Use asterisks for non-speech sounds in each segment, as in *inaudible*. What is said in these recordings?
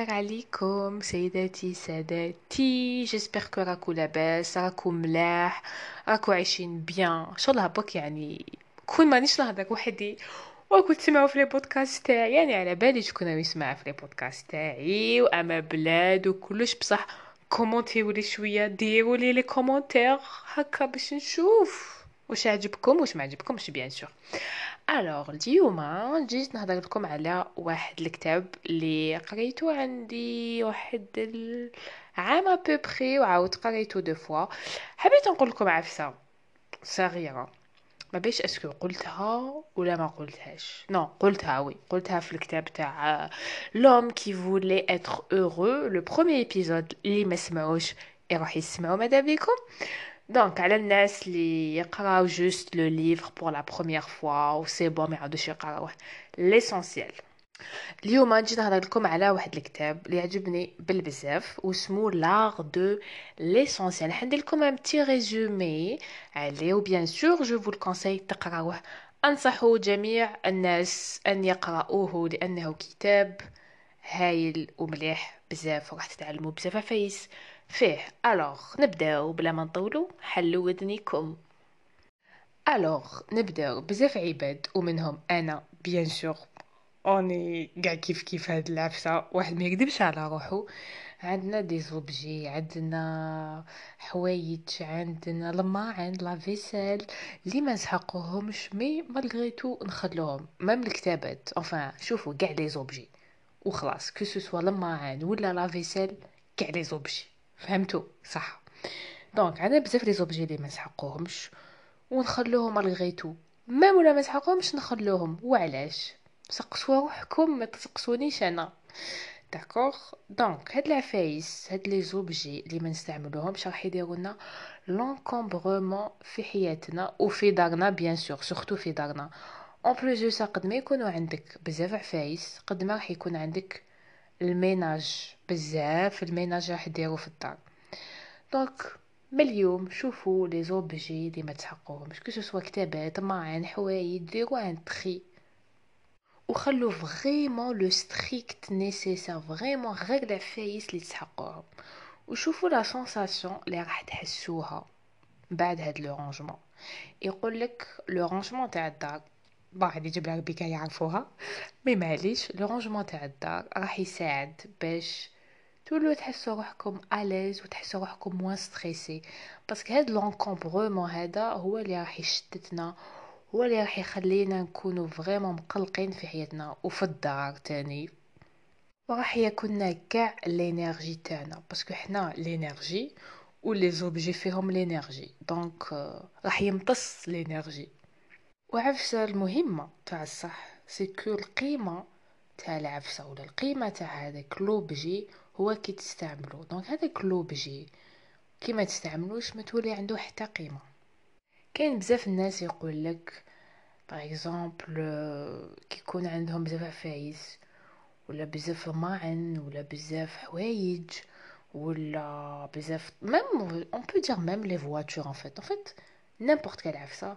الخير عليكم سيداتي ساداتي j'espère que راكو لاباس راكو ملاح راكو عايشين bien ان شاء الله هباك يعني كون مانيش نهضر وحدي وكنت تسمعوا في les podcasts تاعي يعني على بالي شكون يسمع في les podcasts تاعي واما بلاد وكلش بصح كومونتيو لي شوية ديروا لي les commentaires هكا باش نشوف واش عجبكم واش ما عجبكمش bien sûr alors اليوم جيت نهضر لكم على واحد الكتاب اللي قريته عندي واحد العام ابوبخي وعاود قريته deux fois حبيت نقول لكم عفسة صغيرة. ما بيش est-ce que قلتها ولا ما قلتهاش. non قلتها oui قلتها في الكتاب تاع l'homme qui voulait être heureux. le premier épisode اللي ما سمعوش يروح يسمعوا ماذا بكم donc على الناس اللي يقراو juste le livre pour la première fois و c'est bon ما يعاودوش يقراوه l'essentiel اليوم نجي نهضر لكم على واحد الكتاب اللي عجبني بالبزاف واسمو l'art de l'essentiel حندير لكم un petit résumé عليه و bien sûr je vous le conseille تقراوه. انصح جميع الناس أن يقرأوه لأنه كتاب هايل ومليح بزاف وراح تتعلموا بزاف عفايس. فيه alors نبداو بلا ما نطولو حلو ودنيكم. alors نبداو بزاف عباد ومنهم أنا bien sûr. on est قاع كيف كيف هاد العفسه واحد ما يكذبش على روحو. عندنا des objets عندنا حوايج عندنا الماعن la vaisselle. اللي ما نسحقوهمش mais malgré نخلوهم. même الكتابات. enfin شوفوا كاع les objets. وخلاص que ce soit الماعن ولا la vaisselle كاع les objets. فهمتوا صح. donc عندنا بزاف les objets اللي ما نسحقوهمش ونخلوهم malgré tout même ولا ما نسحقوهمش نخلوهم. وعلاش؟ سقسوا روحكم ما تسقسونيش أنا. d'accord donc هاد العفايس هاد les objets اللي ما نستعملوهمش راح يديروا لنا l'encombrement في حياتنا وفي دارنا bien sûr surtout في دارنا. en plus ça قد ما يكونوا عندك بزاف عفايس قد ما راح يكون عندك ال ménage بزاف ال ménage راح ديرو في الدار donc من اليوم شوفوا les objets اللي ما تحقوهمش. que ce soit كتابات معان حوايج ديروا un tri. وخلوا vraiment le strict nécessaire vraiment غير العفايس اللي تسحقوهم وشوفوا la sensation اللي راح تحسوها بعد هاد le rangement يقول لك le rangement تاع الدار بعد يجيب لك بك يعرفوها. mais معليش le rangement تاع الدار راح يساعد باش تولوا تحسوا روحكم à l'aise وتحسوا روحكم moins stressés parce que هاد l'encombrement هذا هو اللي راح يشتتنا هو اللي راح يخلينا نكونوا vraiment مقلقين في حياتنا وفي الدار تاني. وراح يكون كاع l'énergie تاعنا parce que حنا l'énergie و les objets فيهم l'énergie donc راح يمتص l'énergie وعفسة المهمة تاع الصح. c'est que القيمه تاع العفسة ولا القيمة تاع هذاك l'objet هو كي تستعملو. donc هذاك l'objet كي ما تستعملوش ما تولي عنده حتى قيمة. كاين بزاف الناس يقول لك par exemple كي يكون عندهم بزاف عفايس ولا بزاف ماعن ولا بزاف حوايج ولا بزاف même on peut dire même les voitures en fait en fait n'importe quelle عفسة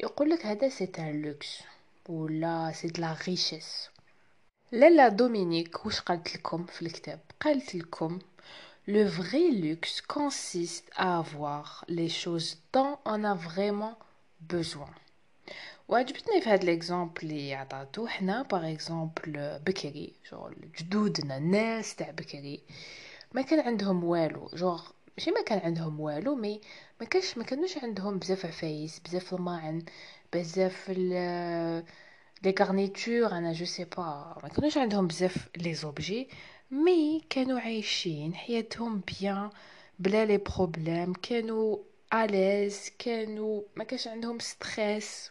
يقول لك هذا c'est un luxe ولا c'est de la richesse. لالا دومينيك واش قالت لكم في الكتاب؟ قالت لكم Le vrai luxe consiste à avoir les choses dont on a vraiment besoin. وعجبتني في هذا ال exemple اللي عطاتو حنا par exemple بكري جور جدودنا الناس تاع بكري. ما كان عندهم والو جور ماشي ما كان عندهم والو mais ما كانش ما كانوش عندهم بزاف عفايس بزاف الماعن بزاف *hesitation* les garnitures أنا je sais pas ما كانوش عندهم بزاف les objets mais كانوا عايشين حياتهم bien بلا les problèmes كانوا à l'aise كانوا ما كانش عندهم stress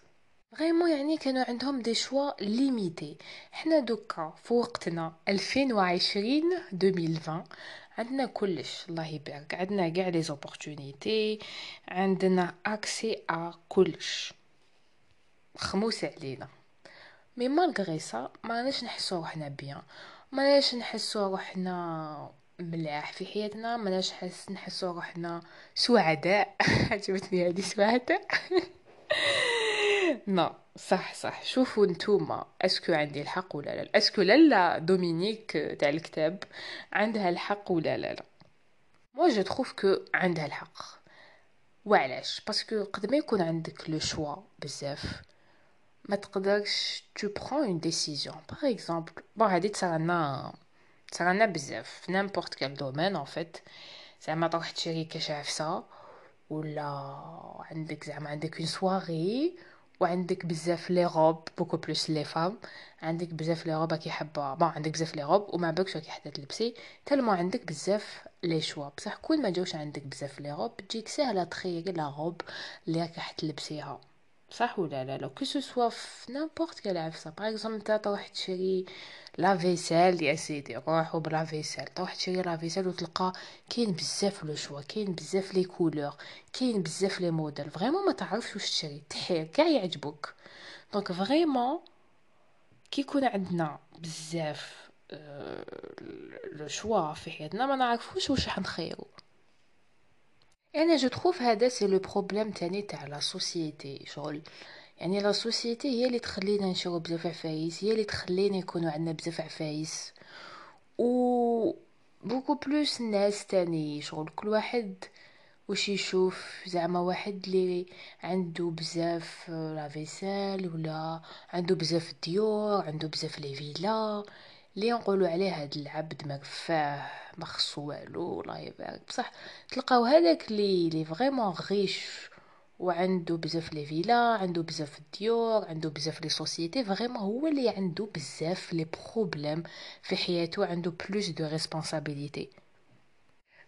vraiment يعني كانوا عندهم des choix limités حنا دوكا في وقتنا 2020 2020 عندنا كلش الله يبارك. عندنا كاع les opportunités عندنا accès à كلش. خموس علينا. mais malgré ça ما نحسو نحسو روحنا bien ماناش نحسو روحنا ملاح في حياتنا. ماناش حس نحسو روحنا سعداء. *laughs* عجبتني هذه سعداء. *laughs* non صح صح. شوفوا نتوما est-ce que عندي الحق ولا لا؟ est-ce que لالا دومينيك تاع الكتاب عندها الحق ولا لا؟ لا moi je trouve que عندها الحق. وعلاش؟ parce que قد ما يكون عندك le choix بزاف ما تقدرش tu prends une décision. Par exemple bon هادي تصرالنا تصرالنا بزاف. في n'importe quel domaine en fait زعما تروح تشري كاش عفسه ولا عندك زعما عندك une soirée وعندك بزاف les robes beaucoup plus les femmes. عندك بزاف لي راكي حابه bon عندك بزاف les robes وما بالكش راكي حابه تلبسي tellement عندك بزاف les choix بصح كل ما جاوش عندك بزاف les robes تجيك ساهلة تخيري la robe اللي راكي حتلبسيها صح ولا لا؟ ou que ce soit n'importe quel عفسه par exemple نتا تروح تشري la vaisselle يا سيدي روحو ب la vaisselle تروح تشري la vaisselle وتلقى كاين بزاف le choix كاين بزاف les couleurs كاين بزاف les modèles vraiment ما تعرفش واش تشري تحير كاع يعجبوك. donc vraiment كي يكون عندنا بزاف le choix في حياتنا ما نعرفوش واش راح نخيرو. أنا je trouve هذا c'est le problème تاني تاع la société. شغل يعني la société هي اللي تخلينا نشرو بزاف عفايس هي اللي تخلينا يكونوا عندنا بزاف عفايس. و beaucoup plus الناس تاني شغل كل واحد واش يشوف. زعما واحد اللي عنده بزاف لا ولا عنده بزاف ديور عنده بزاف les villas. اللي نقولوا عليه هاد العبد ما كفاه ما خصو والو الله يبارك. بصح تلقاو هذاك اللي لي vraiment riche وعنده بزاف les villas عنده بزاف ديور عنده بزاف les sociétés vraiment هو اللي عنده بزاف les problèmes في حياته عنده plus de responsabilités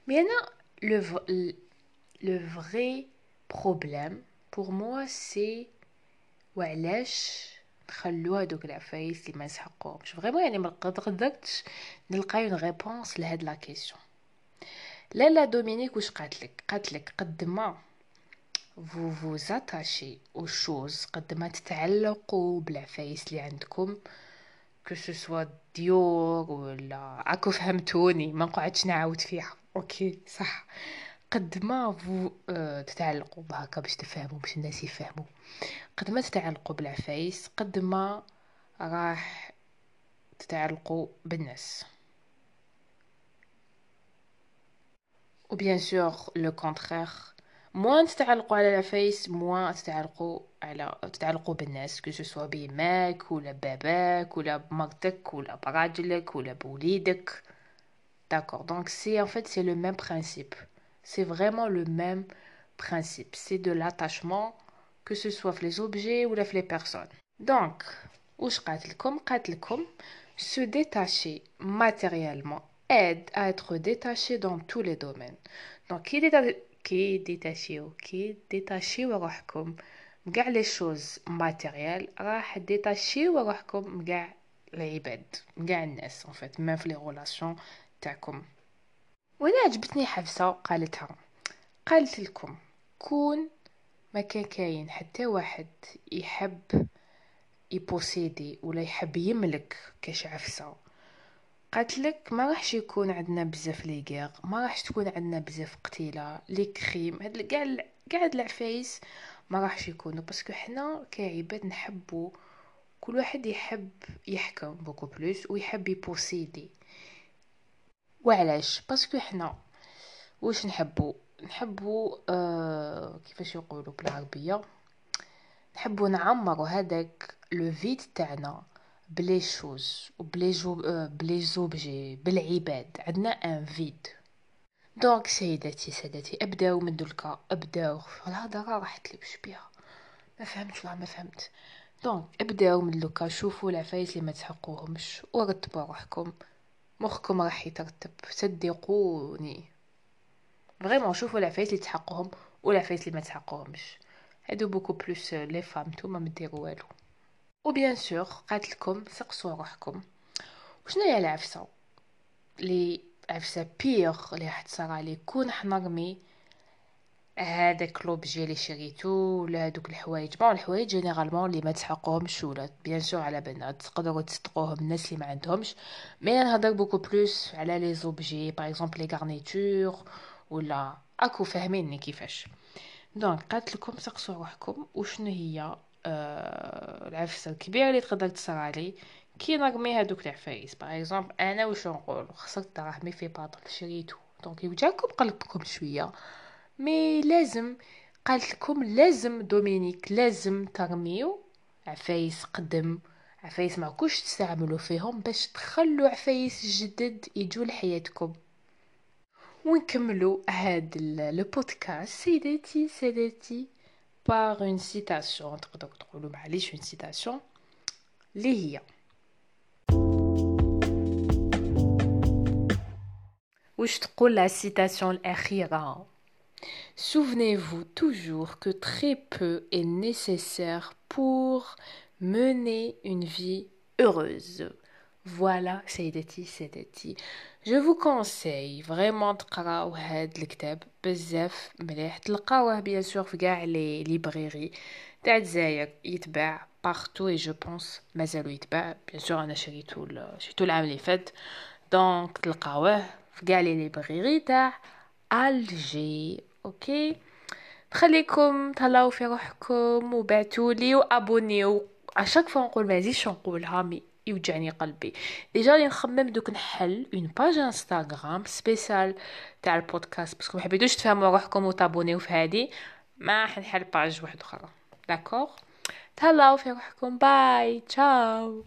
mais أنا le le vrai problème pour moi c'est وعلاش نخلو هادوك العفايس اللي ما يسحقوهمش. vraiment يعني ما قدرتش نلقى une réponse لهاد la question لالا دومينيك واش قالتلك قالتلك قد ما vous vous attachez aux choses قد ما تتعلقوا بالعفايس اللي عندكم que ce soit ديور ولا راكو فهمتوني ما نقعدش نعاود فيها. ok صح. قد ما آه تتعلقوا بهكا باش تفهموا باش الناس يفهموا. قد ما تتعلقوا بالعفايس قد ما راح تتعلقوا بالناس. و bien sûr le contraire moins تتعلقوا على العفايس moins تتعلقوا على تتعلقوا بالناس. que ce soit بيماك ولا باباك ولا بمرتك ولا براجلك ولا بوليدك داكور دونك سي ان فيت سي لو ميم برينسيپ c'est vraiment le même principe. C'est de l'attachement, que ce soit les objets ou les personnes. Donc, se détacher matériellement aide à être détaché dans tous les domaines. Donc, qui est détaché qui est détaché كاع les choses matérielles راح détacher وروحكم كاع العباد كاع الناس en fait même les relations تاعكم وأنا عجبتني حفصة قالتها قالت لكم كون ما كان كاين حتى واحد يحب ي posséder ولا يحب يملك كاش عفسة قالت لك ما راحش يكون عندنا بزاف les guerres ما راحش تكون عندنا بزاف قتيلة les crimes هاد كاع كاع العفايس ما راحش يكونوا. parce que حنا كعباد نحبو كل واحد يحب يحكم beaucoup plus ويحب ي posséder. وعلاش؟ parce que حنا واش نحبو؟ نحبو آه كيفاش يقولوا بالعربية؟ نحبو نعمرو هذاك le vide تاعنا ب les choses وب les jeux آه ب les objets بالعباد. عندنا un vide. donc سيداتي سادتي أبداو من دوكا أبداو. الهضرة راح تلبش بها ما فهمتش والله ما فهمت. donc أبداو من دوكا شوفوا العفايس اللي ما تحقوهمش ورتبوا روحكم. مخكم راح يترتب. صدقوني. vraiment شوفوا العفايس اللي تحقهم والعفايس اللي ما تحقوهمش هادو beaucoup plus les femmes نتوما ما ديروا والو. و bien sûr قالت لكم سقسوا روحكم. وشنو هي العفسة؟ لي عفسة pire اللي راح تصرى لي كون حنرمي هذاك l'objet اللي شريتو ولا هذوك الحوايج. bon الحوايج généralement اللي ما تحقوهمش ولا bien sûr على بالنا تقدروا تصدقوهم الناس اللي ما عندهمش. mais نهضر beaucoup plus على les objets par exemple les garnitures ولا راكو فاهميني كيفاش. donc قالت لكم سقسوا روحكم. وشنو هي؟ آه العفسة الكبيرة اللي تقدر تصرالي كي نرمي هادوك العفايس. par exemple أنا واش نقول خسرت دراهمي في باطل شريتو. donc يوجعكم قلبكم شوية. mais لازم. قالت لكم لازم دومينيك لازم ترميو عفايس قدم. عفايس ما كوش تستعملوا فيهم باش تخلوا عفايس جدد يجوا لحياتكم. ونكملوا هاد البودكاست سيداتي سادتي par une citation تقدروا تقولوا معليش une citation اللي هي. واش تقول la citation الأخيرة؟ Souvenez-vous toujours que très peu est nécessaire pour mener une vie heureuse. Voilà, سيداتي سادتي je vous conseille vraiment تقراو هاد الكتاب بزاف مليح تلقاوه bien sûr في كاع les librairies تاع الجزائر يتباع partout et je pense مازالو يتباع bien sûr أنا شريتو شريتو العام اللي فات donc تلقاوه في كاع les librairies تاع Alger OK؟ خليكم تهلاو في روحكم وبعتولي وابونيو à chaque fois نقول ما زيدش نقولها mais يوجعني قلبي. déjà راني نخمم دوك نحل une page Instagram spéciale تاع ال podcast parce que ما حبيتوش تفهموا روحكم وتابونيو في هادي ما حنحل page واحدة أخرى. d'accord تهلاو في روحكم. bye ciao